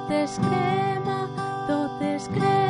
tot es crema, tot es crema.